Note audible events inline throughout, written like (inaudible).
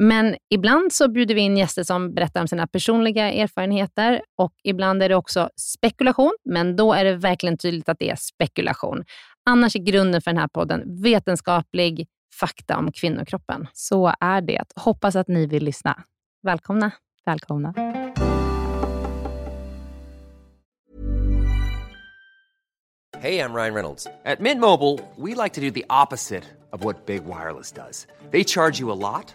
Men ibland så bjuder vi in gäster som berättar om sina personliga erfarenheter och ibland är det också spekulation, men då är det verkligen tydligt att det är spekulation. Annars är grunden för den här podden vetenskaplig fakta om kvinnokroppen. Så är det. Hoppas att ni vill lyssna. Välkomna. Välkomna. Hey, I'm Ryan Reynolds. At Mint Mobile, we like to do the opposite of what Big Wireless does. They charge you a lot,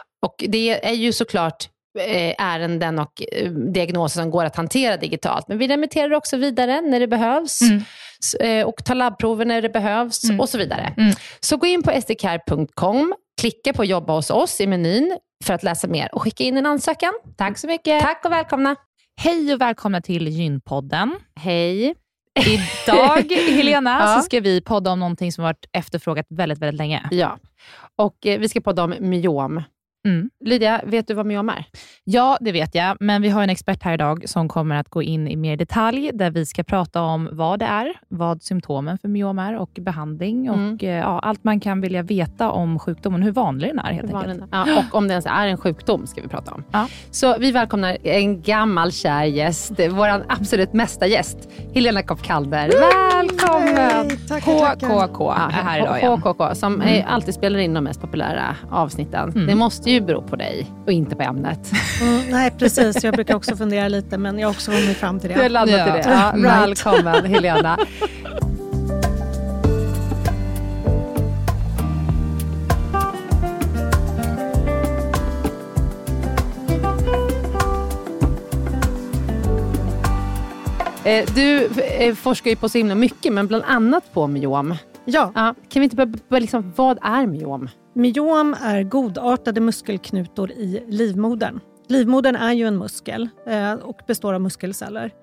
Och det är ju såklart ärenden och diagnoser som går att hantera digitalt. Men vi remitterar också vidare när det behövs mm. och tar labbprover när det behövs mm. och så vidare. Mm. Så gå in på sdcare.com, klicka på jobba hos oss i menyn för att läsa mer och skicka in en ansökan. Tack så mycket. Tack och välkomna. Hej och välkomna till Gynpodden. Hej. Idag, (laughs) Helena, ja. så ska vi podda om någonting som varit efterfrågat väldigt, väldigt länge. Ja, och eh, vi ska podda om myom. Mm. Lydia, vet du vad myom är? Ja, det vet jag, men vi har en expert här idag som kommer att gå in i mer detalj, där vi ska prata om vad det är, vad symptomen för myom är och behandling mm. och ja, allt man kan vilja veta om sjukdomen, hur vanlig den är helt enkelt. Ja, och om det ens är en sjukdom ska vi prata om. Ja. Så vi välkomnar en gammal kär gäst, vår absolut mesta gäst, Helena Kopp Kalber. Välkommen! HKK är här idag igen. HKK, som mm. alltid spelar in de mest populära avsnitten. Mm. Det måste ju bero på dig och inte på ämnet. Mm, nej, precis. Jag brukar också fundera lite, men jag har också kommit fram till det. Du har landat ja. i det. Ja, (laughs) right. Välkommen, Helena. Eh, du eh, forskar ju på så himla mycket, men bland annat på myom. Ja. ja. Kan vi inte börja, liksom, vad är myom? Myom är godartade muskelknutor i livmodern. Livmodern är ju en muskel eh, och består av muskelceller.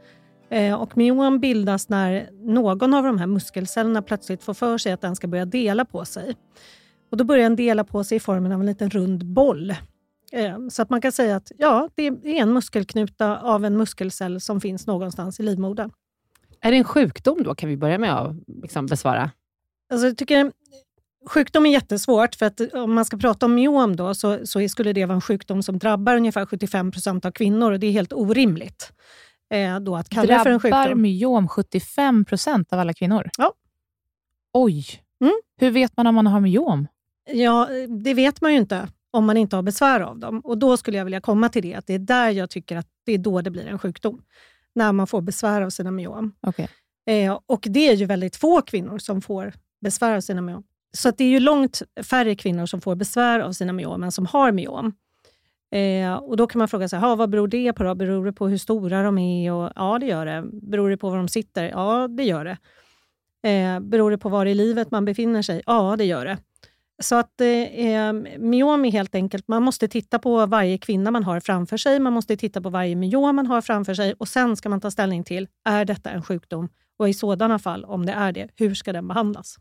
Och myom bildas när någon av de här muskelcellerna plötsligt får för sig att den ska börja dela på sig. Och Då börjar den dela på sig i formen av en liten rund boll. Så att man kan säga att ja, det är en muskelknuta av en muskelcell som finns någonstans i livmodern. Är det en sjukdom då, kan vi börja med att liksom besvara? Alltså, jag tycker Sjukdom är jättesvårt, för att om man ska prata om myom då, så, så skulle det vara en sjukdom som drabbar ungefär 75 procent av kvinnor och det är helt orimligt. Eh, då att kalla drabbar för en sjukdom. myom 75 procent av alla kvinnor? Ja. Oj! Mm. Hur vet man om man har myom? Ja, det vet man ju inte om man inte har besvär av dem. Och Då skulle jag vilja komma till det, att det är där jag tycker att det är då det blir en sjukdom. När man får besvär av sina myom. Okej. Eh, och det är ju väldigt få kvinnor som får besvär av sina myom. Så att det är ju långt färre kvinnor som får besvär av sina myom än som har myom. Eh, och Då kan man fråga sig, vad beror det på? Då? Beror det på hur stora de är? Och, ja, det gör det. Beror det på var de sitter? Ja, det gör det. Eh, beror det på var i livet man befinner sig? Ja, det gör det. Så att eh, eh myom är helt enkelt, man måste titta på varje kvinna man har framför sig, man måste titta på varje myom man har framför sig och sen ska man ta ställning till, är detta en sjukdom? Och i sådana fall, om det är det, hur ska den behandlas?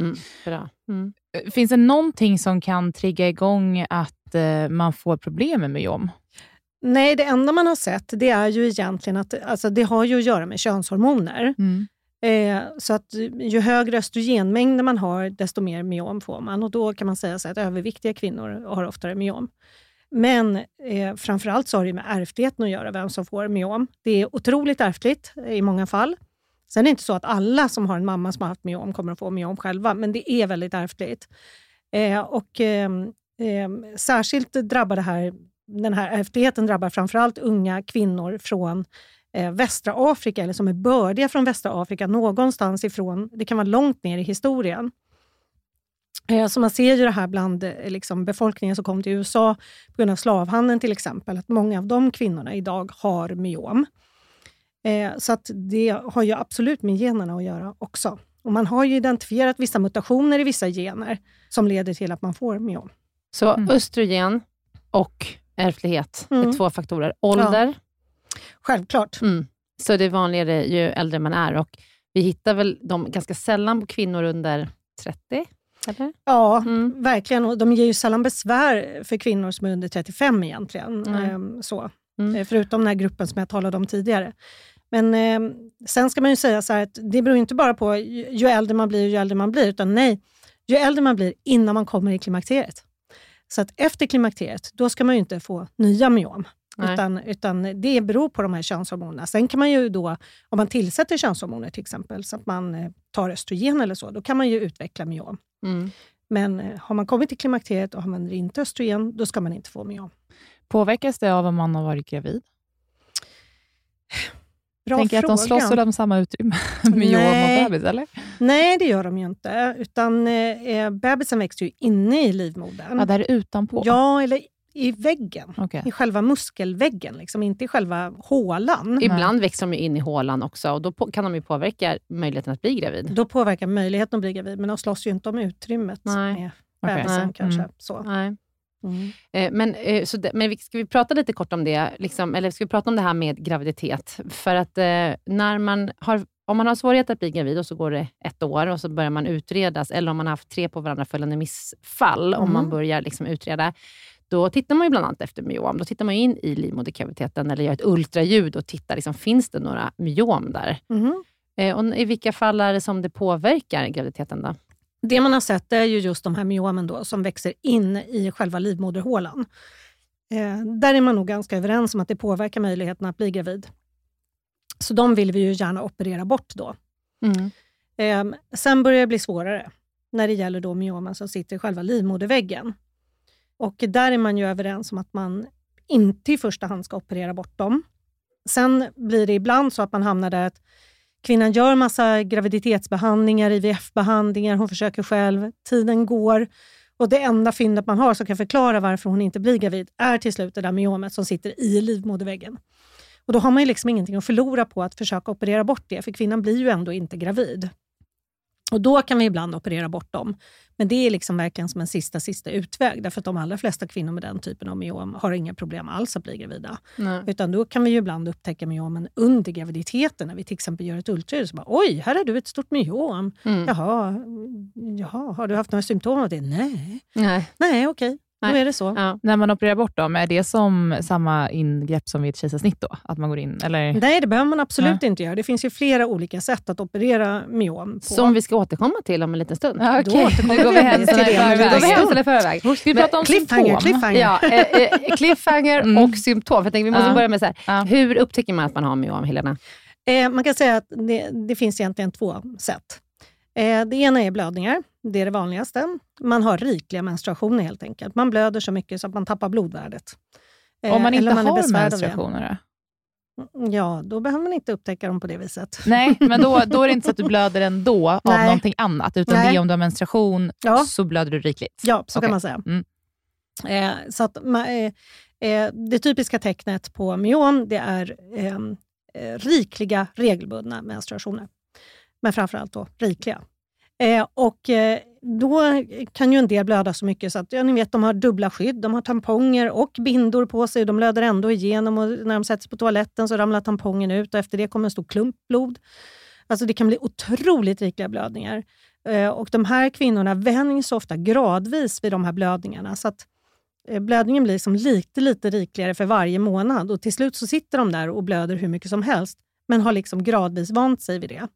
Mm, bra. Mm. Finns det någonting som kan trigga igång att eh, man får problem med myom? Nej, det enda man har sett det är ju egentligen att alltså, det har ju att göra med könshormoner. Mm. Eh, så att ju högre östrogenmängder man har, desto mer myom får man. Och Då kan man säga så att överviktiga kvinnor har oftare myom. Men eh, framförallt så har det med ärftligheten att göra, vem som får myom. Det är otroligt ärftligt i många fall. Sen är det inte så att alla som har en mamma som har haft myom kommer att få myom själva, men det är väldigt ärftligt. Eh, och, eh, eh, särskilt drabbar det här, den här ärftligheten drabbar framförallt unga kvinnor från eh, västra Afrika, eller som är bördiga från västra Afrika, någonstans ifrån, det kan vara långt ner i historien. Eh, så man ser ju det här bland eh, liksom, befolkningen som kom till USA på grund av slavhandeln till exempel, att många av de kvinnorna idag har myom. Eh, så att det har ju absolut med generna att göra också. Och man har ju identifierat vissa mutationer i vissa gener som leder till att man får myom. Så Mm. östrogen och ärftlighet är Mm. två faktorer. Ålder, Självklart. mm. så det är vanligare ju äldre man är. Och vi hittar väl dem ganska sällan på kvinnor under 30? Eller? Ja, Mm. verkligen. Och de ger ju sällan besvär för kvinnor som är under 35 egentligen. Ehm, så. Mm. Eh, Förutom den här gruppen som jag talade om tidigare. Men eh, sen ska man ju säga så här att det beror inte bara på ju, ju äldre man blir, ju äldre man blir, utan nej, ju äldre man blir innan man kommer i klimakteriet. Så att efter klimakteriet, då ska man ju inte få nya myom. Nej. Utan, utan det beror på de här könshormonerna. Sen kan man ju då, om man tillsätter könshormoner till exempel, så att man eh, tar östrogen eller så, då kan man ju utveckla myom. Mm. Men eh, har man kommit till klimakteriet och använder inte östrogen, då ska man inte få myom. Påverkas det av om man har varit gravid? Bra Tänker jag att de fråga. slåss om samma utrymme, (laughs) myom Nej. och bebis, eller? Nej, det gör de ju inte. Utan eh, eh, bebisen växer ju inne i livmodern. Ja, där är utanpå? Ja, eller i väggen. Okej. I själva muskelväggen, liksom, inte i själva hålan. Ibland växer de ju in i hålan också och då på, kan de ju påverka möjligheten att bli gravid. Då påverkar möjligheten att bli gravid, men de slåss ju inte om utrymmet Nej. med bebisen Nej. kanske. Mm. Så. Nej. Mm. Eh, Men, eh, så men ska vi prata lite kort om det? Liksom, eller ska vi prata om det här med graviditet? För att eh, när man har, om man har svårighet att bli gravid och så går det ett år och så börjar man utredas, eller om man har haft tre på varandra följande missfall, om Mm. man börjar liksom utreda, då tittar man ju bland annat efter myom. Då tittar man in i livmoderkaviteten eller gör ett ultraljud och tittar, liksom, finns det några myom där? Eh, och I vilka fall är det som det påverkar graviditeten? Då? Det man har sett är ju just de här myomen då, som växer in i själva livmoderhålan. Eh, där är man nog ganska överens om att det påverkar möjligheten att bli gravid. Så de vill vi ju gärna operera bort då. Eh, sen börjar det bli svårare när det gäller då myomen som sitter i själva livmoderväggen. Och där är man ju överens om att man inte i första hand ska operera bort dem. Sen blir det ibland så att man hamnar där att kvinnan gör massa graviditetsbehandlingar, IVF-behandlingar, hon försöker själv, tiden går och det enda fyndet man har som kan förklara varför hon inte blir gravid är till slut det där myomet som sitter i livmoderväggen. Och då har man ju liksom ingenting att förlora på att försöka operera bort det, för kvinnan blir ju ändå inte gravid. Och Då kan vi ibland operera bort dem. Men det är liksom verkligen som en sista, sista utväg. Därför att de allra flesta kvinnor med den typen av myom har inga problem alls att bli gravida. Nej. Utan då kan vi ju ibland upptäcka myomen under graviditeten. När vi till exempel gör ett ultraljud. Så bara, Oj, här har du ett stort myom. Mm. Jaha, jaha, har du haft några symptom av det? Nej, Nej. nej okej. Nej. är det så. Ja. När man opererar bort dem, är det som samma ingrepp som vid ett kejsarsnitt då? Att man går in, eller? Nej, det behöver man absolut inte göra. Det finns ju flera olika sätt att operera myom på. Som vi ska återkomma till om en liten stund. Ja, Då okej. återkommer Nu går vi händelserna till i förväg. liten Då går vi stund. händelserna i förväg. Ska vi prata om cliffhanger, symptom? cliffhanger. Ja, eh, eh, cliffhanger Mm. och symptom. För jag tänker, vi måste Ja. börja med så här. Ja. hur upptäcker man att man har myom, Helena? Eh, man kan säga att det, det finns egentligen två sätt. Eh, det ena är blödningar. Det är det vanligaste. Man har rikliga menstruationer helt enkelt. Man blöder så mycket så att man tappar blodvärdet. Eh, Om man inte eller är har menstruationer då? Ja, då behöver man inte upptäcka dem på det viset. Nej, men då, då är det inte så att du (laughs) blöder ändå av Nej. någonting annat, utan Nej. det är om du har menstruation Ja. så blöder du rikligt. Ja, så Okej. kan man säga. Mm. Eh, så att, eh, eh, det typiska tecknet på myom det är eh, eh, rikliga, regelbundna menstruationer. Men framförallt då rikliga. Eh, och eh, då kan ju en del blöda så mycket så att ja, ni vet, de har dubbla skydd. De har tamponger och bindor på sig. De blöder ändå igenom och när de sätts på toaletten så ramlar tampongen ut och efter det kommer en stor klump blod. Alltså det kan bli otroligt rikliga blödningar. Eh, och de här kvinnorna vänjs ofta gradvis vid de här blödningarna. Så att eh, blödningen blir som lite, lite rikligare för varje månad och till slut så sitter de där och blöder hur mycket som helst men har liksom gradvis vant sig vid det.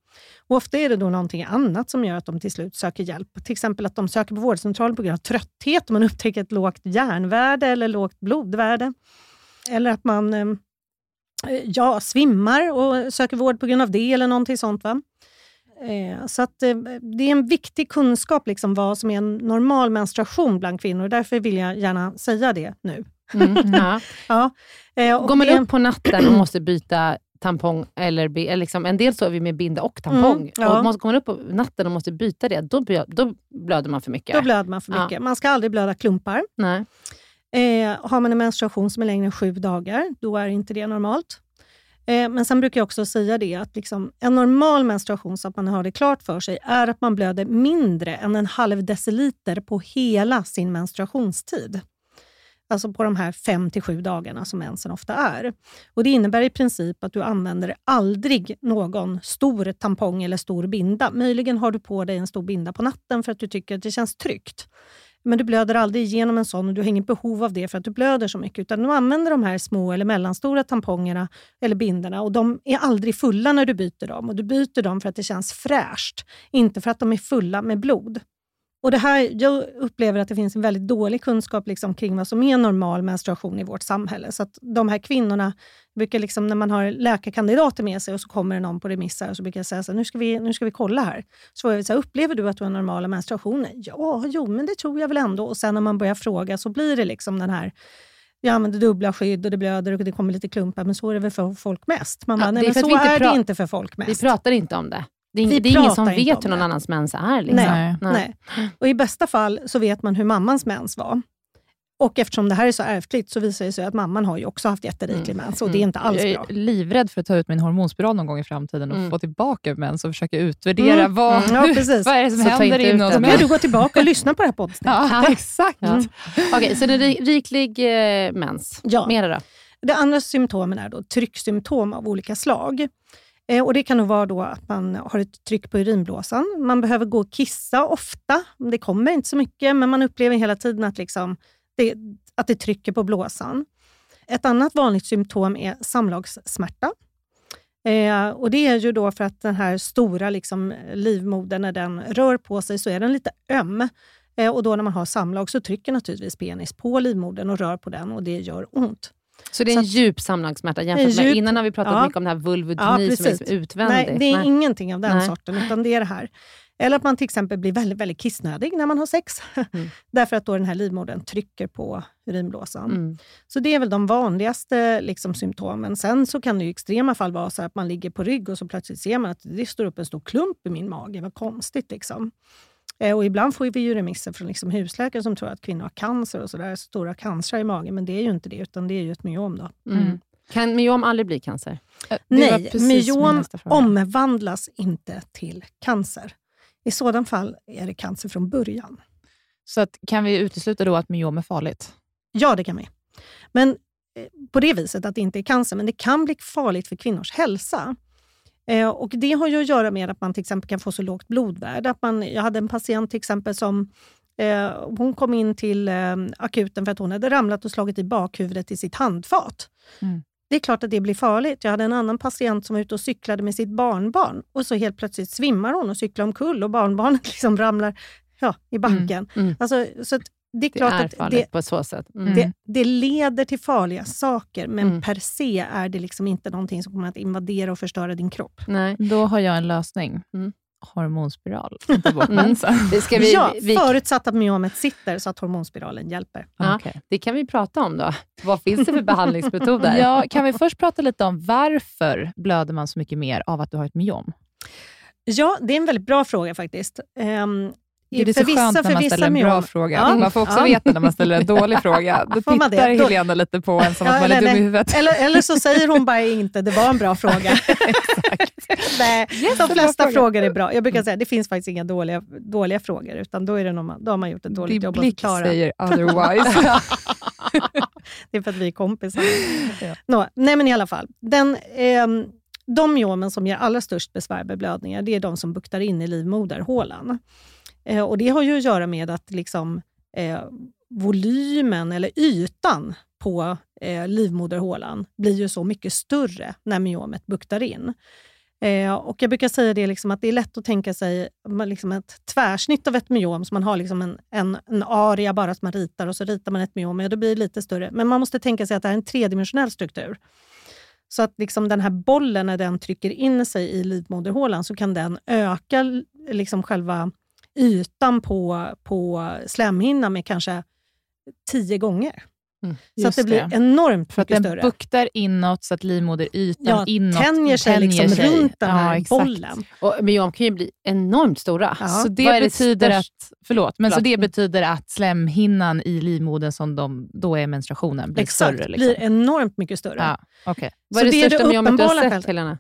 Och ofta är det då någonting annat som gör att de till slut söker hjälp. Till exempel att de söker på vårdcentralen på grund av trötthet, om man upptäcker ett lågt järnvärde eller lågt blodvärde. Eller att man eh, ja, svimmar och söker vård på grund av det eller någonting sånt. Va? Eh, Så att, eh, det är en viktig kunskap liksom vad som är en normal menstruation bland kvinnor. Därför vill jag gärna säga det nu. Mm. Ja. (laughs) Ja. Går man upp på natten och måste byta tampong, eller, liksom, en del sover vi med binda och tampong. Mm, ja. och man upp på natten och måste byta det, då, då blöder man för mycket. Då blöder man för Ja. mycket. Man ska aldrig blöda klumpar. Nej. Eh, har man en menstruation som är längre än sju dagar, då är inte det normalt. Eh, men sen brukar jag också säga det att liksom, en normal menstruation, så att man har det klart för sig, är att man blöder mindre än en halv deciliter på hela sin menstruationstid. Alltså på de här fem till sju dagarna som mensen ofta är. Och Det innebär i princip att du använder aldrig någon stor tampong eller stor binda. Möjligen har du på dig en stor binda på natten för att du tycker att det känns tryggt. Men du blöder aldrig igenom en sån och du har inget behov av det för att du blöder så mycket. Utan du använder de här små eller mellanstora tampongerna eller bindorna och de är aldrig fulla när du byter dem. Och Du byter dem för att det känns fräscht, inte för att de är fulla med blod. Och det här, jag upplever att det finns en väldigt dålig kunskap liksom kring vad som är normal menstruation i vårt samhälle. Så att de här kvinnorna, brukar liksom, när man har läkarkandidater med sig och så kommer det någon på remissar så brukar jag säga så här, nu ska vi, nu ska vi kolla här. Så får jag säga, upplever du att du har normala menstruationer? Ja, jo, men det tror jag väl ändå. Och sen när man börjar fråga så blir det liksom den här jag använder dubbla skydd och det blöder och det kommer lite klumpar, men så är det väl för folk mest. Man Ja, bara, det nej är men så vi är det inte för folk Vi mest. pratar inte om det. Det är, Vi det är ingen som pratar inte vet om hur någon det. annans mens är. Liksom. Nej, Nej. nej. Och I bästa fall så vet man hur mammans mens var. Och eftersom det här är så ärftligt så visar det sig att mamman har ju också haft jätteriklig Mm. mens och det är inte alls jag bra. är livrädd för att ta ut min hormonspiral någon gång i framtiden och Mm. få tillbaka mens och försöka utvärdera Mm. vad, Mm, ja, precis. vad är det som Så händer inom den. Då behöver du gå tillbaka och lyssna på det här poddavsnittet. Ja, exakt. Ja. Okej, så det är ri- riklig eh, mens. Ja. Mera då? Det andra symptomen är då trycksymptom av olika slag. Eh, och Det kan nog vara då att man har ett tryck på urinblåsan. Man behöver gå och kissa ofta. Det kommer inte så mycket, men man upplever hela tiden att, liksom det, att det trycker på blåsan. Ett annat vanligt symptom är samlagssmärta. Eh, och Det är ju då för att den här stora liksom, livmodern, när den rör på sig så är den lite öm. Eh, och då när man har samlag så trycker naturligtvis penis på livmodern och rör på den och det gör ont. Så det är Så en att- djup samlagssmärta jämfört En med djup- innan har vi pratat ja. mycket om det här vulvodyni Ja, som är liksom utvändigt. Nej, det är Nej. ingenting av den Nej. sorten, utan det är det här. Eller att man till exempel blir väldigt, väldigt kissnödig när man har sex. Mm. (laughs) Därför att då den här livmodern trycker på urinblåsan. Mm. Så det är väl de vanligaste liksom, symptomen. Sen så kan det i extrema fall vara så att man ligger på rygg och så plötsligt ser man att det står upp en stor klump i min mage. Vad konstigt. Liksom. Eh, Och ibland får vi ju remisser från liksom husläkare som tror att kvinnor har cancer och sådär, stora cancrar i magen. Men det är ju inte det, utan det är ju ett myom. Då. Mm. Kan myom aldrig bli cancer? Det var Nej, myom omvandlas inte till cancer. I sådan fall är det cancer från början. Så att, kan vi utesluta då att myom är farligt? Ja, det kan vi. Men eh, på det viset att det inte är cancer, men det kan bli farligt för kvinnors hälsa. Eh, och Det har ju att göra med att man till exempel kan få så lågt blodvärde. Att man, jag hade en patient till exempel som eh, hon kom in till eh, akuten för att hon hade ramlat och slagit i bakhuvudet i sitt handfat. Mm. Det är klart att det blir farligt. Jag hade en annan patient som var ute och cyklade med sitt barnbarn och så helt plötsligt svimmar hon och cyklar omkull och barnbarnet (laughs) liksom ramlar ja, i backen. Mm. Alltså, så det är Det klart är att farligt det, på så sätt. Mm. det, det leder till farliga saker, men Mm. per se är det liksom inte någonting som kommer att invadera och förstöra din kropp. Nej. Då har jag en lösning. Mm. hormonspiral. (laughs) Mm. Det, ska vi, ja, vi, förutsatt att myomet sitter så att hormonspiralen hjälper. Ja. Okej. det kan vi prata om då. Vad finns det för behandlingsmetoder? (laughs) Ja, kan vi först prata lite om varför blöder man så mycket mer av att du har ett myom? Ja, det är en väldigt bra fråga faktiskt. Um, Det är så skönt när man ställer en bra fråga. Ja. Man får också Ja. veta när man ställer en (laughs) dålig fråga. Då det? tittar Då- Helena lite på en som Ja, att man är dum i huvudet. Eller, eller så säger hon bara inte, det var en bra fråga. (laughs) Nej, de flesta fråga. frågor är bra. Jag brukar säga, det finns faktiskt inga dåliga, dåliga frågor, utan då, är det någon, då har man gjort ett dåligt Din jobb att blick förklara. säger (laughs) otherwise. Det är för att vi är kompisar. Nå, nej men i alla fall. Den, ehm, de myomen som ger allra störst besvär med blödningar, det är de som buktar in i livmoderhålan. Eh, och det har ju att göra med att liksom, eh, volymen eller ytan på eh, livmoderhålan blir ju så mycket större när myomet buktar in. Eh, och Jag brukar säga det liksom att det är lätt att tänka sig liksom ett tvärsnitt av ett myom, så man har liksom en, en, en area bara som man ritar och så ritar man ett myom, och då blir det lite större. Men man måste tänka sig att det är en tredimensionell struktur. Så att liksom den här bollen, när den trycker in sig i livmoderhålan, så kan den öka liksom själva ytan på, på slemhinnan med kanske tio gånger. så att det Just blir det. enormt För att mycket den större. buktar inåt så att livmoderytan Ja, inåt tänjer sig liksom sig. runt den här Ja, exakt. bollen. Och myom kan ju bli enormt stora. Ja. Så det det betyder störst- att, förlåt, men så det betyder att slemhinnan i livmodern som de, då är menstruationen blir Exakt, större? Liksom. blir enormt mycket större. Ja, okej. Vad är det, det är det största myomet du har sett. Helena?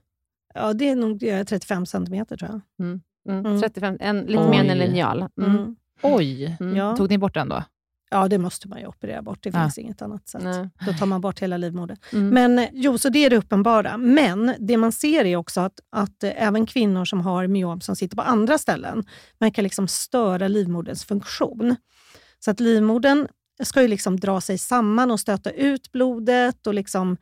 Ja, det är nog det är 35 centimeter tror jag. Mm. Mm. 35, en, lite Oj. mer än en linjal. Mm. Mm. Oj, Mm. Ja. tog ni bort den då? ja, det måste man ju operera bort. Det Ja. finns inget annat sätt. Nej. Då tar man bort hela livmodern. Mm. Men jo, så det är det uppenbara. Men det man ser är också att, att eh, även kvinnor som har myom som sitter på andra ställen, man kan liksom störa livmoderns funktion. Så att livmodern ska ju liksom dra sig samman och stöta ut blodet och liksom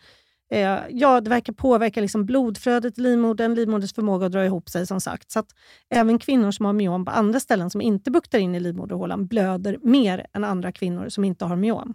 Eh, ja, det verkar påverka liksom blodflödet i livmodern, livmoderns förmåga att dra ihop sig som sagt. Så att även kvinnor som har myom på andra ställen som inte buktar in i livmoderhålan blöder mer än andra kvinnor som inte har myom.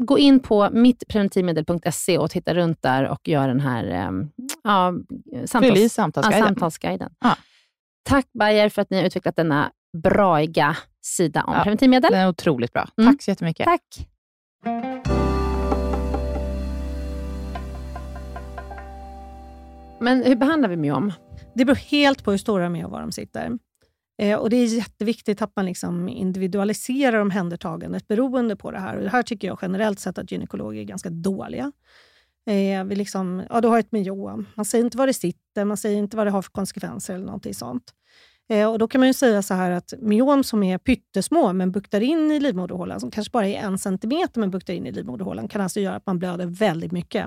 gå in på mittpreventivmedel.se och titta runt där och gör den här eh, ja, samtals, samtalsguiden. ja, samtalsguiden. Ja. Tack Bayer för att ni har utvecklat denna braiga sida om Ja, preventivmedel. Den är otroligt bra. Mm. Tack så jättemycket. Tack. Men hur behandlar vi myom? Det beror helt på hur stora var de sitter. Eh, och Det är jätteviktigt att man liksom individualiserar omhändertagandet beroende på det här. Och det här tycker jag generellt sett att gynekologer är ganska dåliga. Eh, vi liksom, ja, du har ett myom. Man säger inte var det sitter, man säger inte vad det har för konsekvenser eller någonting sånt. Eh, och Då kan man ju säga så här att myom som är pyttesmå men buktar in i livmoderhålan, som kanske bara är en centimeter men buktar in i livmoderhålan, kan alltså göra att man blöder väldigt mycket.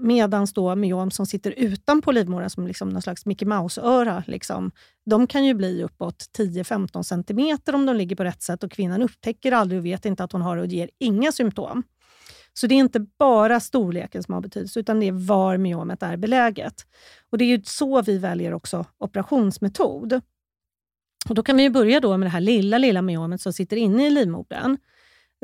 Medan då myom som sitter utanpå livmodern, som liksom någon slags Mickey Mouse-öra, liksom, de kan ju bli uppåt 10-15 centimeter om de ligger på rätt sätt och kvinnan upptäcker aldrig och vet inte att hon har det och ger inga symptom. Så det är inte bara storleken som har betydelse, utan det är var myomet är beläget. Och Det är ju så vi väljer också operationsmetod. Och Då kan vi ju börja då med det här lilla, lilla myomet som sitter inne i livmodern.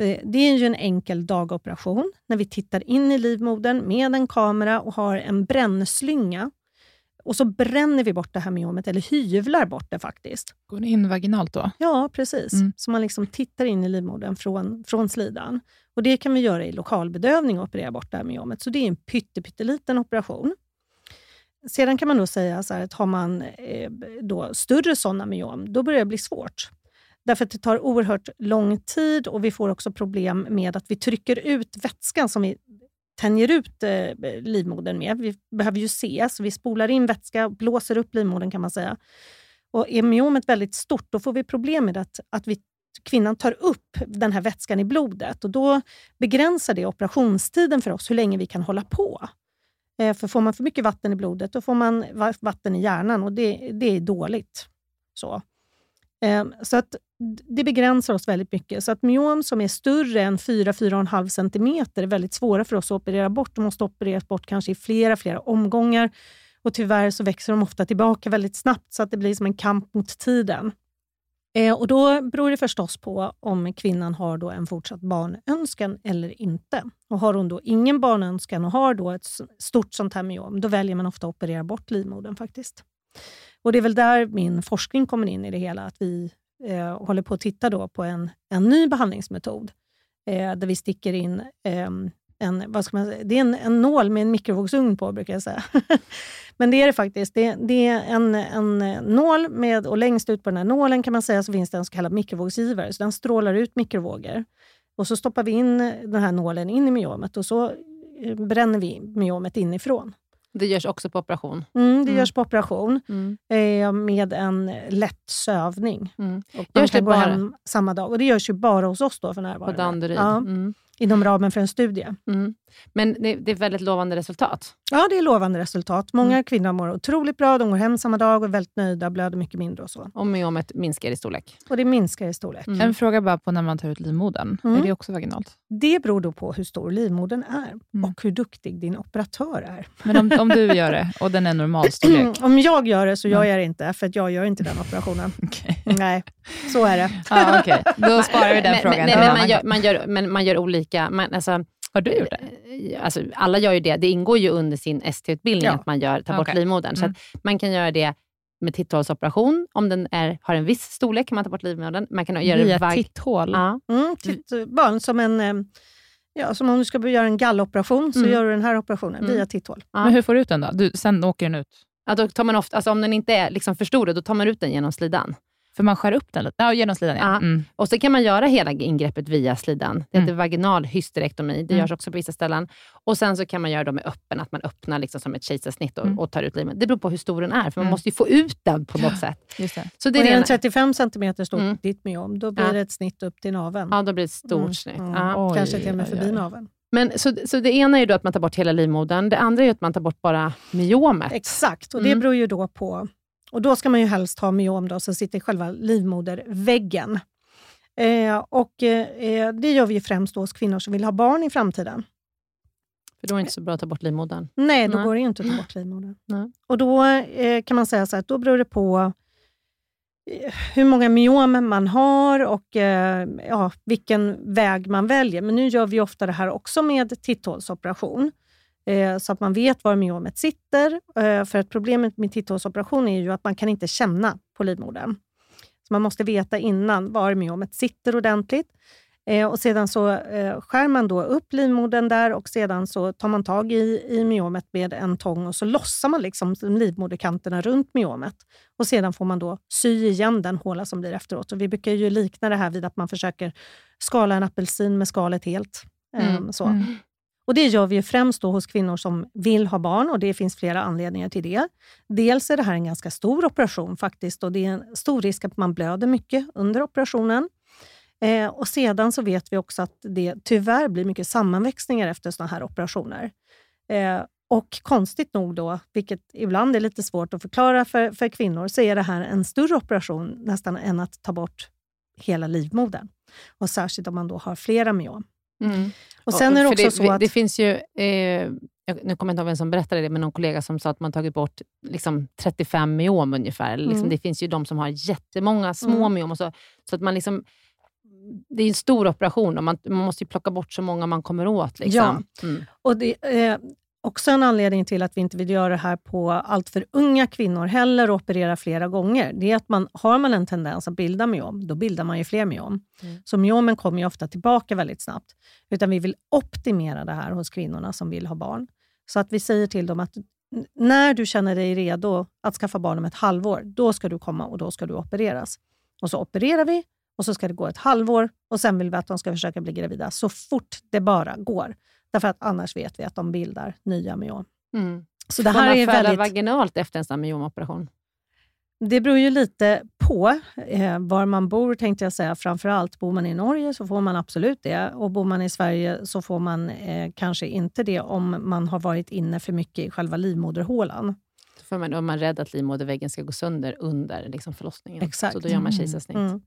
Eh, Det är ju en enkel dagoperation när vi tittar in i livmodern med en kamera och har en brännslynga. Och så bränner vi bort det här myomet, eller hyvlar bort det faktiskt. Går ni in vaginalt då? Ja, precis. Mm. Så man liksom tittar in i livmodern från, från slidan. Och Det kan vi göra i lokalbedövning och operera bort det här myomet. Så det är en pytte, pytteliten operation. Sedan kan man då säga så här att har man eh, då större sådana myom, då börjar det bli svårt. Därför att det tar oerhört lång tid och vi får också problem med att vi trycker ut vätskan som vi tänjer ut eh, livmodern med. Vi behöver ju se, så vi spolar in vätska och blåser upp livmodern kan man säga. Och är myomet väldigt stort, då får vi problem med att, att vi, kvinnan tar upp den här vätskan i blodet och då begränsar det operationstiden för oss, hur länge vi kan hålla på. Eh, för får man för mycket vatten i blodet, då får man vatten i hjärnan och det, det är dåligt. Så. Eh, så att det begränsar oss väldigt mycket. Så att myom som är större än 4-4,5 cm är väldigt svåra för oss att operera bort. De måste opereras bort kanske i flera, flera omgångar. Och tyvärr så växer de ofta tillbaka väldigt snabbt så att det blir som en kamp mot tiden. Eh, och Då beror det förstås på om kvinnan har då en fortsatt barnönskan eller inte. Och Har hon då ingen barnönskan och har då ett stort sånt här myom, då väljer man ofta att operera bort livmodern faktiskt. Och Det är väl där min forskning kommer in i det hela, att vi eh, och håller på att titta då på en, en ny behandlingsmetod eh, där vi sticker in eh, en, vad ska man säga, det är en, en nål med en mikrovågsugn på, brukar jag säga. (laughs) Men det är det faktiskt. Det, det är en, en nål med, och längst ut på den här nålen kan man säga så finns det en så kallad mikrovågsgivare. Så den strålar ut mikrovågor. Och så stoppar vi in den här nålen in i myomet och så eh, bränner vi myomet inifrån. Det görs också på operation. Mm, det Mm. görs på operation Mm. eh, med en lätt sövning. Mm. Och man Görs det kan gå bara- hem samma dag. Och det görs ju bara hos oss då för På närvarande. Danderyd. Ja, Mm. Inom ramen för en studie. Mm. Men det, det är väldigt lovande resultat. Ja, det är lovande resultat. Många Mm. kvinnor mår otroligt bra. De går hem samma dag och är väldigt nöjda, blöder mycket mindre och så. Om myomet minskar i storlek. Och det minskar i storlek. Mm. En fråga bara på när man tar ut livmodern. Mm. Är det också vaginalt? Det beror då på hur stor livmodern är Mm. och hur duktig din operatör är. Men om, om du gör det och den är normalstorlek? (clears throat) Om jag gör det så gör Mm. jag det inte, för att jag gör inte den operationen. (laughs) Okej. Nej, så är det. Ah, okej. Då sparar vi den men, frågan. Nej, en men, man, gör, man, gör, men man gör olika... Man, alltså, Har du gjort det? eh, Alltså, alla gör ju det. Det ingår ju under sin ST-utbildning Ja. att man gör, tar bort Okej. livmodern. Så Mm. att man kan göra det med titthålsoperation. Om den är, har en viss storlek kan man ta bort livmodern. Man kan göra det Via vag- titthål? Ja. Mm, titt, bara som, en, eh, ja, som om du ska göra en galloperation, så Mm. gör du den här operationen Mm. via titthål. Ja. Men hur får du ut den då? Du, sen åker den ut? Ja, då tar man ofta, alltså om den inte är liksom för stor, då tar man ut den genom slidan. För man skär upp den lite? Ja, genom slidan ja. Mm. Och så kan man göra hela ingreppet via slidan. Det heter Mm. vaginal hysterektomi. Det Mm. görs också på vissa ställen. Och Sen så kan man göra det med öppen, att man öppnar liksom som ett kejsarsnitt och, Mm. och tar ut livmodern. Det beror på hur stor den är, för man Mm. måste ju få ut den på något sätt. Just det. Så det Och är är den det 35 cm stort, Mm. ditt myom, då blir Ja. det ett snitt upp till naveln. Ja, då blir det ett stort Mm. snitt. Mm. Ja. Oj, Kanske till och med förbi naveln. Men, så, så det ena är ju då att man tar bort hela livmodern. Det andra är ju att man tar bort bara myomet. Exakt, och det beror ju då på... Och då ska man ju helst ha myom då, som sitter i själva livmoderväggen. Eh, och eh, Det gör vi ju främst hos kvinnor som vill ha barn i framtiden. För då är det inte så bra att ta bort livmodern. Nej, då Nej. går det ju inte att ta (clears throat) bort livmodern. Nej. Och då eh, kan man säga så att då beror det på eh, hur många myom man har och eh, ja, vilken väg man väljer. Men nu gör vi ofta det här också med titthålsoperation. Eh, så att man vet var myomet sitter. Eh, för att problemet med titthålsoperation är ju att man kan inte känna på livmodern. Så man måste veta innan var myomet sitter ordentligt. Eh, och sedan så skär man då upp livmodern där och sedan så tar man tag i, i myomet med en tång och så lossar man liksom livmoderkanterna runt myomet. Och sedan får man då sy igen den håla som blir efteråt. Och vi brukar ju likna det här vid att man försöker skala en apelsin med skalet helt. Eh, Mm. så. Mm. Och Det gör vi ju främst då hos kvinnor som vill ha barn och det finns flera anledningar till det. Dels är det här en ganska stor operation faktiskt och det är en stor risk att man blöder mycket under operationen. Eh, och Sedan så vet vi också att det tyvärr blir mycket sammanväxningar efter sådana här operationer. Eh, och konstigt nog då, vilket ibland är lite svårt att förklara för, för kvinnor, så är det här en större operation nästan än att ta bort hela livmodern. Och Särskilt om man då har flera myom. Och sen är det också så att... Det finns ju, eh, nu kommer jag inte ihåg vem som berättade det, men någon kollega som sa att man tagit bort liksom 35 myom ungefär. Liksom, Mm. Det finns ju de som har jättemånga små Mm. myom. Och så, så att man liksom, det är en stor operation och man, man måste ju plocka bort så många man kommer åt. Liksom. Mm. Och det är också en anledning till att vi inte vill göra det här på allt för unga kvinnor heller och operera flera gånger. Det är att man, har man en tendens att bilda myom, då bildar man ju fler myom. Mm. Så myomen kommer ju ofta tillbaka väldigt snabbt. Utan vi vill optimera det här hos kvinnorna som vill ha barn. Så att vi säger till dem att när du känner dig redo att skaffa barn om ett halvår, då ska du komma och då ska du opereras. Och så opererar vi och så ska det gå ett halvår och sen vill vi att de ska försöka bli gravida så fort det bara går. Därför att annars vet vi att de bildar nya myom. Mm. Så det här är väldigt... vaginalt efter en sån myomoperation? Det beror ju lite på eh, var man bor, tänkte jag säga. Framför allt bor man i Norge så får man absolut det. Och bor man i Sverige så får man eh, kanske inte det om man har varit inne för mycket i själva livmoderhålan. För man, är man rädd att livmoderväggen ska gå sönder under liksom förlossningen. Exakt. Så då gör man Mm. kejsarsnitt. Mm.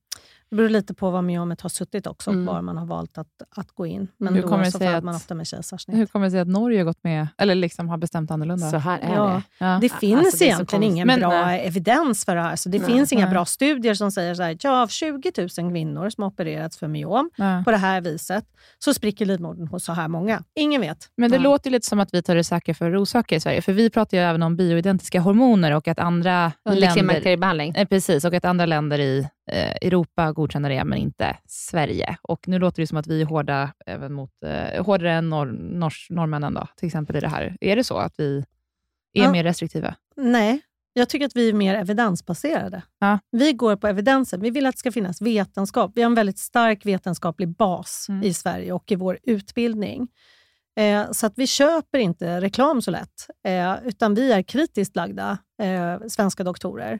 Det beror lite på var myomet har suttit också, Mm. var man har valt att, att gå in. Men Hur då kommer det så att- man ofta med kejsarsnitt. Hur kommer det sig att Norge har gått med, eller liksom har bestämt annorlunda? Så här är Ja. det. ja. Det finns Alltså, det egentligen konstigt. ingen Men, bra nej. evidens för det här. Så det Nej, finns inga nej. bra studier som säger så här, ja, av 20 000 kvinnor som har opererats för myom på det här viset så spricker livmodern hos så här många. Ingen vet. Men det låter lite som att vi tar det säkra för det osäkra i Sverige, för vi pratar ju även om bioidentiska hormoner och att andra länder... klimakteriebehandling. Eh, Precis, och att andra länder i Europa godkänner det, men inte Sverige. Och Nu låter det som att vi är hårda även mot, eh, hårdare än norr, nors, norrmännen, då, till exempel i det här. Är det så att vi är Ja. mer restriktiva? Nej, jag tycker att vi är mer evidensbaserade. Ja. Vi går på evidensen. Vi vill att det ska finnas vetenskap. Vi har en väldigt stark vetenskaplig bas Mm. i Sverige och i vår utbildning. Eh, så att vi köper inte reklam så lätt, eh, utan vi är kritiskt lagda, eh, svenska doktorer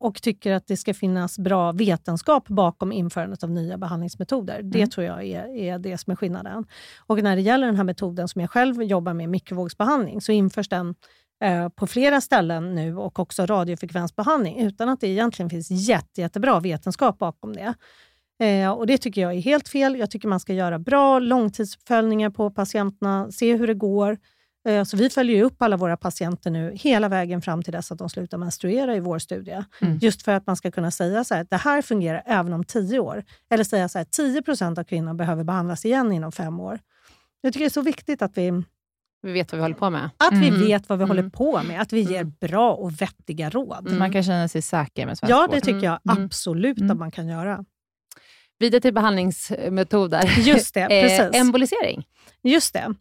och tycker att det ska finnas bra vetenskap bakom införandet av nya behandlingsmetoder. Det Mm. tror jag är, är det som är skillnaden. Och när det gäller den här metoden som jag själv jobbar med, mikrovågsbehandling, så införs den eh, på flera ställen nu och också radiofrekvensbehandling utan att det egentligen finns jätte, jättebra vetenskap bakom det. Eh, och Det tycker jag är helt fel. Jag tycker man ska göra bra långtidsuppföljningar på patienterna, se hur det går. Eh, så vi följer upp alla våra patienter nu hela vägen fram till dess att de slutar menstruera i vår studie. Mm. Just för att man ska kunna säga så här, att det här fungerar även om tio år. Eller säga så här, 10% av kvinnor behöver behandlas igen inom fem år. Jag tycker det är så viktigt att vi, Vi vet vad vi håller på med. att vi Mm. vet vad vi Mm. håller på med. Att vi ger bra och vettiga råd. Mm. Man kan känna sig säker med svensk Ja, det tycker jag Mm. absolut Mm. att man kan göra. Vidare till behandlingsmetoder. Just det, (laughs) Eh, precis. embolisering. Just det.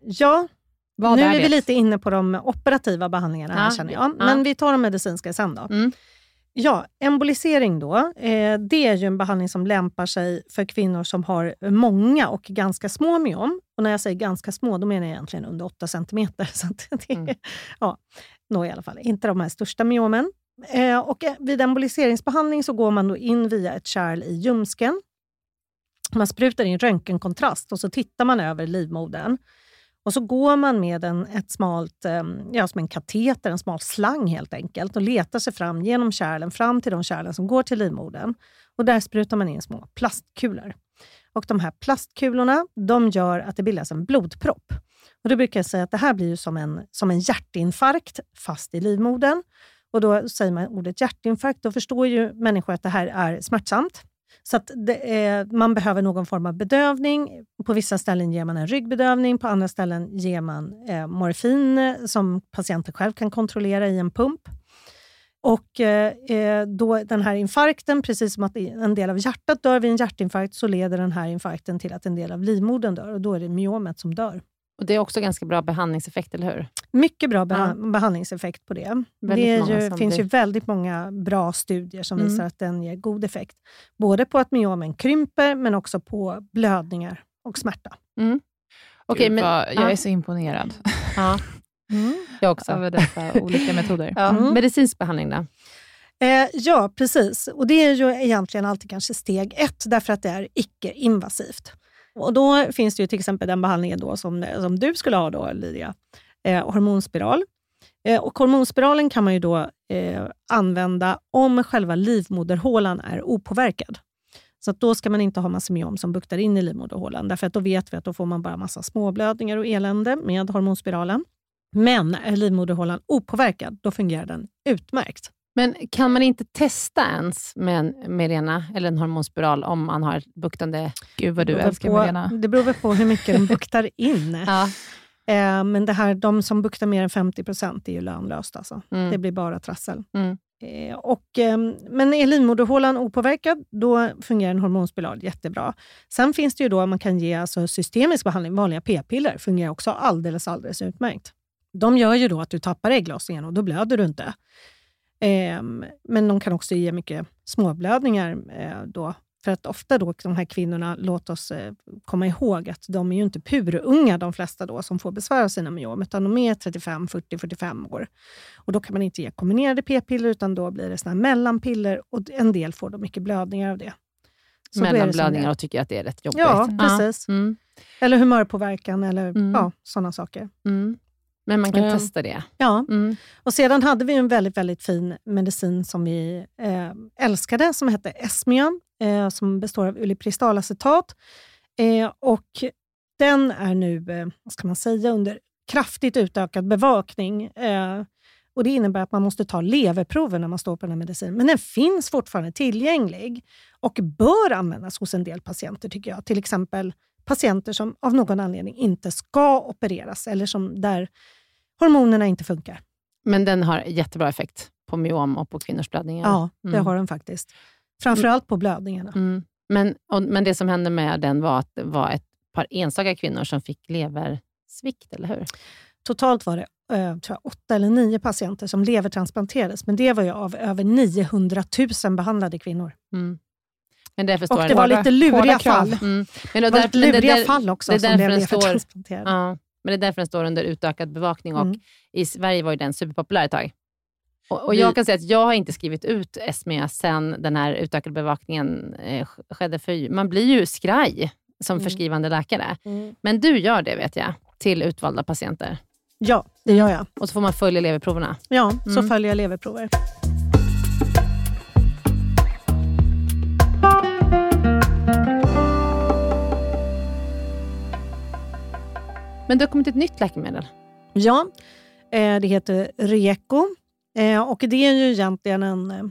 Ja, Vad nu är är, vi lite inne på de operativa behandlingarna här Ja, känner jag. ja. Men vi tar de medicinska sen då. Mm. Ja, embolisering då. Eh, det är ju en behandling som lämpar sig för kvinnor som har många och ganska små myom. Och när jag säger ganska små, då menar jag egentligen under 8 cm. (laughs) Så det, mm. ja, nå i alla fall. Inte de här största myomen. Eh, och eh, vid emboliseringsbehandling så går man då in via ett kärl i ljumsken. Man sprutar in röntgenkontrast och så tittar man över livmodern. Och så går man med en, ett smalt, ehm, ja, som en kateter, en smal slang helt enkelt och letar sig fram genom kärlen, fram till de kärlen som går till livmodern. Och där sprutar man in små plastkulor. Och de här plastkulorna de gör att det bildas en blodpropp. Och då brukar jag säga att det här blir som en, som en hjärtinfarkt fast i livmodern. Och då säger man ordet hjärtinfarkt, då förstår ju människor att det här är smärtsamt. Så att är, man behöver någon form av bedövning. På vissa ställen ger man en ryggbedövning, på andra ställen ger man eh, morfin eh, som patienten själv kan kontrollera i en pump. Och eh, eh då den här infarkten, precis som att en del av hjärtat dör vid en hjärtinfarkt, så leder den här infarkten till att en del av livmodern dör och då är det myomet som dör. Och Det är också ganska bra behandlingseffekt, eller hur? Mycket bra beha ja. behandlingseffekt på det. Väldigt det ju, finns ju väldigt många bra studier som mm. visar att den ger god effekt. Både på att myomen krymper, men också på blödningar och smärta. Mm. Okay, Gud, men, vad, jag är så imponerad. (laughs) Ja. Mm. Jag också. Över dessa olika metoder. (laughs) Ja. Mm. Medicinsk behandling då? Eh, ja, precis. Och Det är ju egentligen alltid kanske steg ett, därför att det är icke-invasivt. Och Då finns det ju till exempel den behandlingen då som, som du skulle ha, då, Lydia, eh, hormonspiral. Eh, och hormonspiralen kan man ju då eh, använda om själva livmoderhålan är opåverkad. Så då ska man inte ha masemiom som buktar in i livmoderhålan, därför att då vet vi att då får man bara massa småblödningar och elände med hormonspiralen. Men är livmoderhålan opåverkad, då fungerar den utmärkt. Men kan man inte testa ens med en Mirena eller en hormonspiral om man har buktande... Gud vad du älskar på, Mirena. Det beror väl på hur mycket den buktar in. (laughs) ja. Eh, men det här, de som buktar mer än 50 procent är ju lönlöst. Alltså. Mm. Det blir bara trassel. Mm. Eh, och, eh, men är livmoderhålan opåverkad, då fungerar en hormonspiral jättebra. Sen finns det ju då man kan ge alltså systemisk behandling, vanliga p-piller, fungerar också alldeles, alldeles utmärkt. De gör ju då att du tappar ägglossningen och då blöder du inte. Eh, men de kan också ge mycket småblödningar. Eh, då. För att ofta då, de här kvinnorna, låt oss eh, komma ihåg att de är ju inte purunga de flesta då som får besvär av sina myom, utan de är 35, 40, 45 år. Och Då kan man inte ge kombinerade p-piller, utan då blir det såna mellanpiller och en del får då mycket blödningar av det. Så Mellanblödningar och tycker att det är rätt jobbigt. Ja, precis. Ja. Mm. Eller humörpåverkan eller mm. ja, sådana saker. Mm. Men man kan ja. testa det. Ja. Mm. Och Sedan hade vi en väldigt, väldigt fin medicin som vi eh, älskade, som hette Esmion, eh, som består av ulipristalacetat. Eh, och den är nu, eh, vad ska man säga, under kraftigt utökad bevakning. Eh, och Det innebär att man måste ta leverprover när man står på den här medicinen. Men den finns fortfarande tillgänglig och bör användas hos en del patienter, tycker jag. Till exempel patienter som av någon anledning inte ska opereras eller som där hormonerna inte funkar. Men den har jättebra effekt på myom och på kvinnors blödningar? Ja, det mm. har den faktiskt. Framförallt på blödningarna. Mm. Men, och, men det som hände med den var att det var ett par enstaka kvinnor som fick leversvikt, eller hur? Totalt var det äh, tror jag, åtta eller nio patienter som levertransplanterades, men det var ju av över 900 000 behandlade kvinnor. Mm. Men därför står och det var lite luriga fall. Mm. Men det var lite luriga där, fall också det som blev levertransplanterade. Ja, men det är därför den står under utökad bevakning och mm. i Sverige var ju den superpopulär ett tag. Och, och jag kan säga att jag har inte skrivit ut SME sen den här utökade bevakningen eh, skedde. För man blir ju skraj som mm. förskrivande läkare. Mm. Men du gör det vet jag, till utvalda patienter. Ja, det gör jag. Och så får man följa leverproverna. Ja, så mm. följer jag leverprover. Men det har kommit ett nytt läkemedel. Ja, eh, det heter Reko. Eh, och det är ju egentligen en, eh,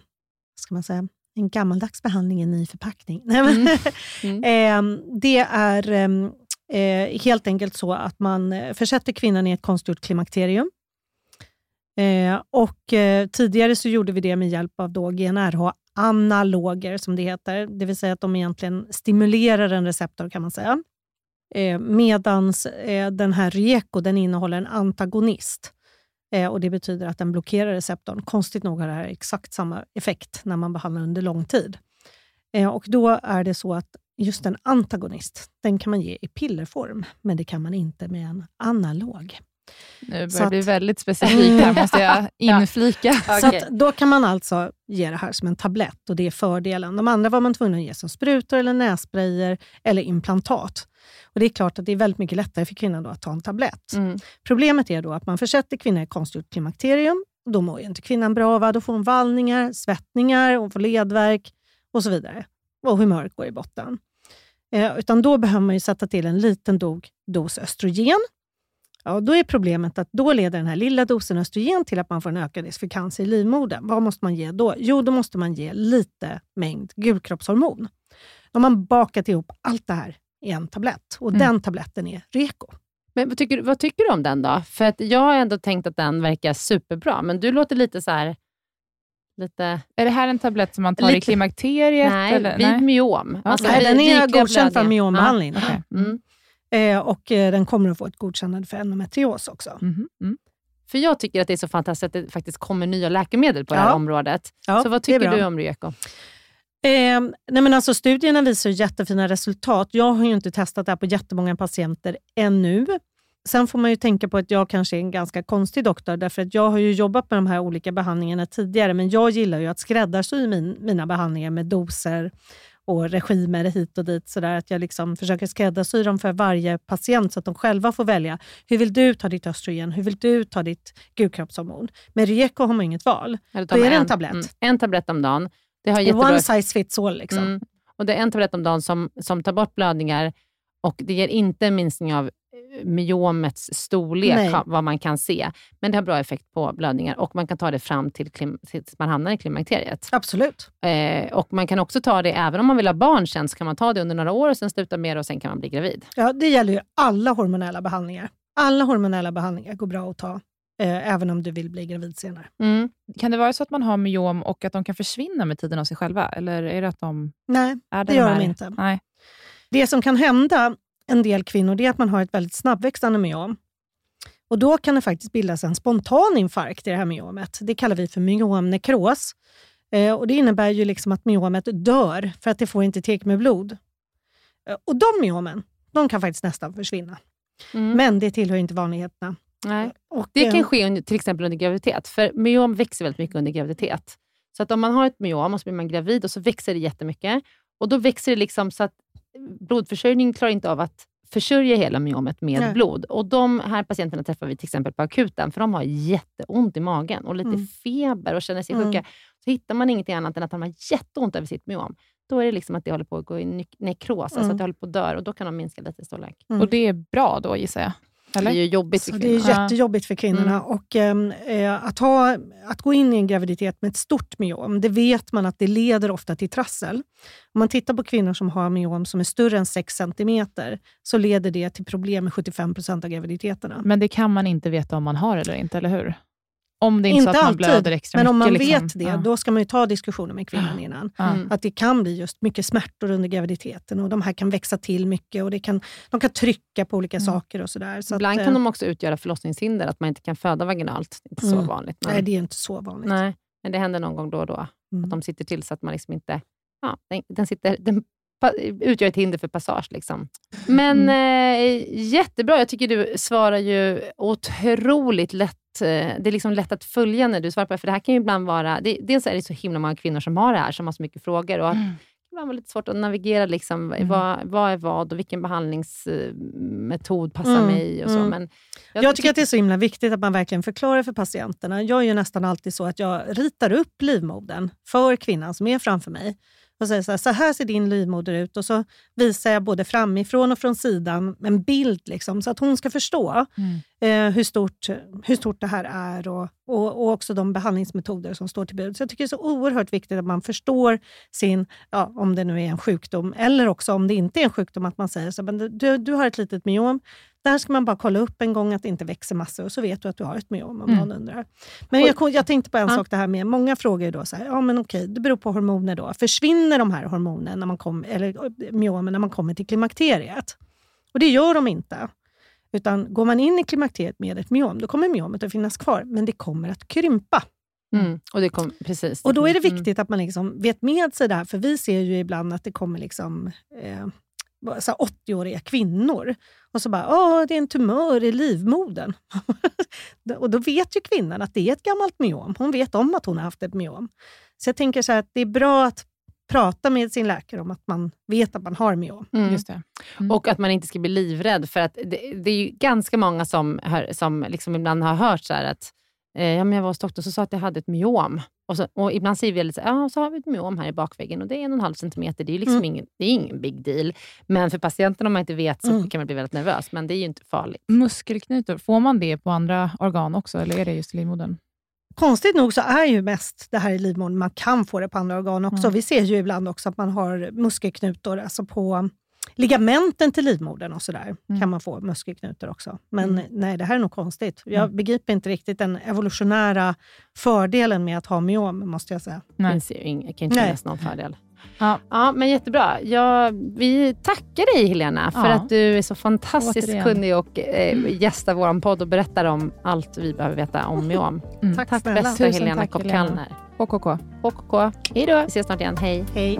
ska man säga, en gammaldags behandling i en ny förpackning. Mm. (laughs) Mm. det är ehm, helt enkelt så att man försätter kvinnan i ett konstgjort klimakterium. och Tidigare så gjorde vi det med hjälp av GnRH-analoger, som det heter. Det vill säga att de egentligen stimulerar en receptor, kan man säga. Eh, Medan eh, den här Rieko den innehåller en antagonist. Eh, och Det betyder att den blockerar receptorn. Konstigt nog har det här exakt samma effekt när man behandlar under lång tid. Eh, och Då är det så att just en antagonist, den kan man ge i pillerform, men det kan man inte med en analog. Nu börjar Så det att- bli väldigt specifikt här, måste jag (laughs) inflika. Så att då kan man alltså ge det här som en tablett och det är fördelen. De andra var man tvungen att ge som sprutor, eller nässprayer eller implantat. Och Det är klart att det är väldigt mycket lättare för kvinnan då att ta en tablett. Mm. Problemet är då att man försätter kvinnor i konstgjort klimakterium. Och då mår ju inte kvinnan bra. Va? Då får hon vallningar, svettningar, hon får ledvärk och så vidare. Och humöret går i botten. Eh, utan då behöver man ju sätta till en liten dog, dos östrogen. Ja, då är problemet att då leder den här lilla dosen östrogen till att man får en ökad risk för cancer i livmodern. Vad måste man ge då? Jo, då måste man ge lite mängd gulkroppshormon. Då har man bakat ihop allt det här i en tablett och Mm. den tabletten är Reko. Men vad tycker, du- vad tycker du om den då? För att jag har ändå tänkt att den verkar superbra, men du låter lite så här... Lite, Är det här en tablett som man tar i Lite- klimakteriet? nej, eller? vid myom. Alltså, Nej, vid den är godkänd för myombehandling. Ja. Mm. Eh, och eh, den kommer att få ett godkännande för endometrios också. Mhm, mm. För jag tycker att det är så fantastiskt att det faktiskt kommer nya läkemedel på det Ja. här området. Ja, så vad det tycker du om Reko? Eh, nej men alltså, studierna visar jättefina resultat. Jag har ju inte testat det här på jättemånga patienter ännu. Sen får man ju tänka på att jag kanske är en ganska konstig doktor, därför att jag har ju jobbat med de här olika behandlingarna tidigare, men jag gillar ju att skräddarsy min, mina behandlingar med doser och regimer hit och dit. Så där, att jag liksom försöker skräddarsy dem för varje patient så att de själva får välja. Hur vill du ta ditt östrogen? Hur vill du ta ditt gulkroppshormon? Med Reko har man inget val. Då är det en tablett. en tablett om dagen. Det har jättebra one size fits all. Liksom. Mm. Och det är en tablett om dagen som, som tar bort blödningar och det ger inte en minskning av myomets storlek, Nej. vad man kan se. Men det har bra effekt på blödningar och man kan ta det fram till tills man hamnar i klimakteriet. Absolut. Eh, och man kan också ta det, även om man vill ha barn sen, så kan man ta det under några år och sen sluta med det och sen kan man bli gravid. Ja, det gäller ju alla hormonella behandlingar. Alla hormonella behandlingar går bra att ta, eh, även om du vill bli gravid senare. Mm. Kan det vara så att man har myom och att de kan försvinna med tiden av sig själva? Eller är det att de Nej, är det gör är? de inte. Nej. Det som kan hända en del kvinnor det är att man har ett väldigt snabbväxande myom. Och Då kan det faktiskt bildas en spontan infarkt i det här myomet. Det kallar vi för myomnekros. Eh, och det innebär ju liksom att myomet dör för att det får inte tillräckligt med blod. Eh, och de myomen de kan faktiskt nästan försvinna. Mm. Men det tillhör inte vanligheterna. Nej. Och, Det eh, kan ske under, till exempel under graviditet, för myom växer väldigt mycket under graviditet. Så att om man har ett myom och så blir man gravid och så växer det jättemycket. Och då växer det liksom så att blodförsörjningen klarar inte av att försörja hela myomet med Nej. blod. Och De här patienterna träffar vi till exempel på akuten, för de har jätteont i magen och lite Mm. feber och känner sig Mm. sjuka. Så hittar man ingenting annat än att de har jätteont över sitt myom. Då är det liksom att det håller på att gå i nek- nekros, alltså Mm. att det håller på att dö och då kan de minska lite storlek. Mm. Och det är bra då, gissar jag? Eller? Det är ju jobbigt för Så det är jättejobbigt för kvinnorna. Mm. Och, ehm, eh, att, ha, att gå in i en graviditet med ett stort myom, det vet man att det leder ofta till trassel. Om man tittar på kvinnor som har myom som är större än 6 cm, så leder det till problem med 75 procent av graviditeterna. Men det kan man inte veta om man har eller inte, eller hur? Om det är inte, Inte så att man alltid, blöder extra men om man mycket. liksom. vet det, Ja. då ska man ju ta diskussioner med kvinnan innan. Mm. Att det kan bli just mycket smärtor under graviditeten och de här kan växa till mycket och det kan, de kan trycka på olika Mm. saker och sådär. Så Ibland att, kan eh, de också utgöra förlossningshinder, att man inte kan föda vaginalt. Det är inte Mm. så vanligt. Men, Nej, det är inte så vanligt. nej, men det händer någon gång då och då. Mm. Att de sitter till så att man liksom inte... Ja, den, den, sitter, den utgör ett hinder för passage. Liksom. Men eh, jättebra. Jag tycker du svarar ju otroligt lätt. Eh, Det är liksom lätt att följa när du svarar på det. För det här kan ju ibland vara... Det, dels är det så himla många kvinnor som har det här, som har så mycket frågor. Och att Mm. det kan vara lite svårt att navigera. Liksom, Mm. vad, vad är vad och vilken behandlingsmetod passar Mm, mig? och så. mm. Men Jag tycker att det är så himla viktigt att man verkligen förklarar för patienterna. Jag är ju nästan alltid så att jag ritar upp livmodern för kvinnan som är framför mig. Och säger så här, så här ser din livmoder ut och så visar jag både framifrån och från sidan en bild liksom, så att hon ska förstå Mm. eh, hur, stort, hur stort det här är och, och, och också de behandlingsmetoder som står till buds. Så jag tycker det är så oerhört viktigt att man förstår sin, ja, om det nu är en sjukdom, eller också om det inte är en sjukdom, att man säger så men du, du har ett litet myom, där ska man bara kolla upp en gång att det inte växer massor och så vet du att du har ett myom om Mm. någon undrar. Men jag, jag tänkte på en Ja. sak det här med, många frågar ju då så här, ja men okej, det beror på hormoner då. Försvinner de här hormonerna, när man kom, eller eh, myomen, när man kommer till klimakteriet? Och det gör de inte. Utan går man in i klimakteriet med ett myom, då kommer myomet att finnas kvar, men det kommer att krympa. Mm. Och, det kom, precis, och då är det Mm. viktigt att man liksom vet med sig det här, för vi ser ju ibland att det kommer liksom, eh, så här 80-åriga kvinnor och så bara Åh, det är en tumör i livmodern. (laughs) och då vet ju kvinnan att det är ett gammalt myom. Hon vet om att hon har haft ett myom. Så jag tänker så här att det är bra att prata med sin läkare om att man vet att man har myom. Mm. Just det. Mm. Och att man inte ska bli livrädd. För att det, det är ju ganska många som, hör, som liksom ibland har hört så här att eh, ja, men jag var hos doktorn och sa att jag hade ett myom. Och, så, och ibland säger vi lite så ja, så har vi ett myom här i bakväggen och det är en och en halv centimeter. Det är ju liksom Mm. ingen, det är ingen big deal. Men för patienten om man inte vet så Mm. kan man bli väldigt nervös. Men det är ju inte farligt. Muskelknutor, får man det på andra organ också, eller är det just i livmodern? Konstigt nog så är ju mest det här i livmodern, man kan få det på andra organ också. Mm. Vi ser ju ibland också att man har muskelknutor alltså på ligamenten till livmodern och sådär. Mm. kan man få muskelknutor också. Men Mm. nej, det här är nog konstigt. Jag Mm. begriper inte riktigt den evolutionära fördelen med att ha myom, måste jag säga. Det Nej. ing- kan inte Nej. finnas någon fördel. Ja. Ja, men jättebra. Ja, vi tackar dig Helena för Ja. att du är så fantastiskt Återigen. kunnig och eh, gästar vår podd och berättar om allt vi behöver veta om myom. (laughs) Mm. Tack, Tack snälla. bästa Tusen Helena tack, Kopp Helena. Kallner. KKK. KKK. Hej då. Vi ses snart igen. Hej. Hej.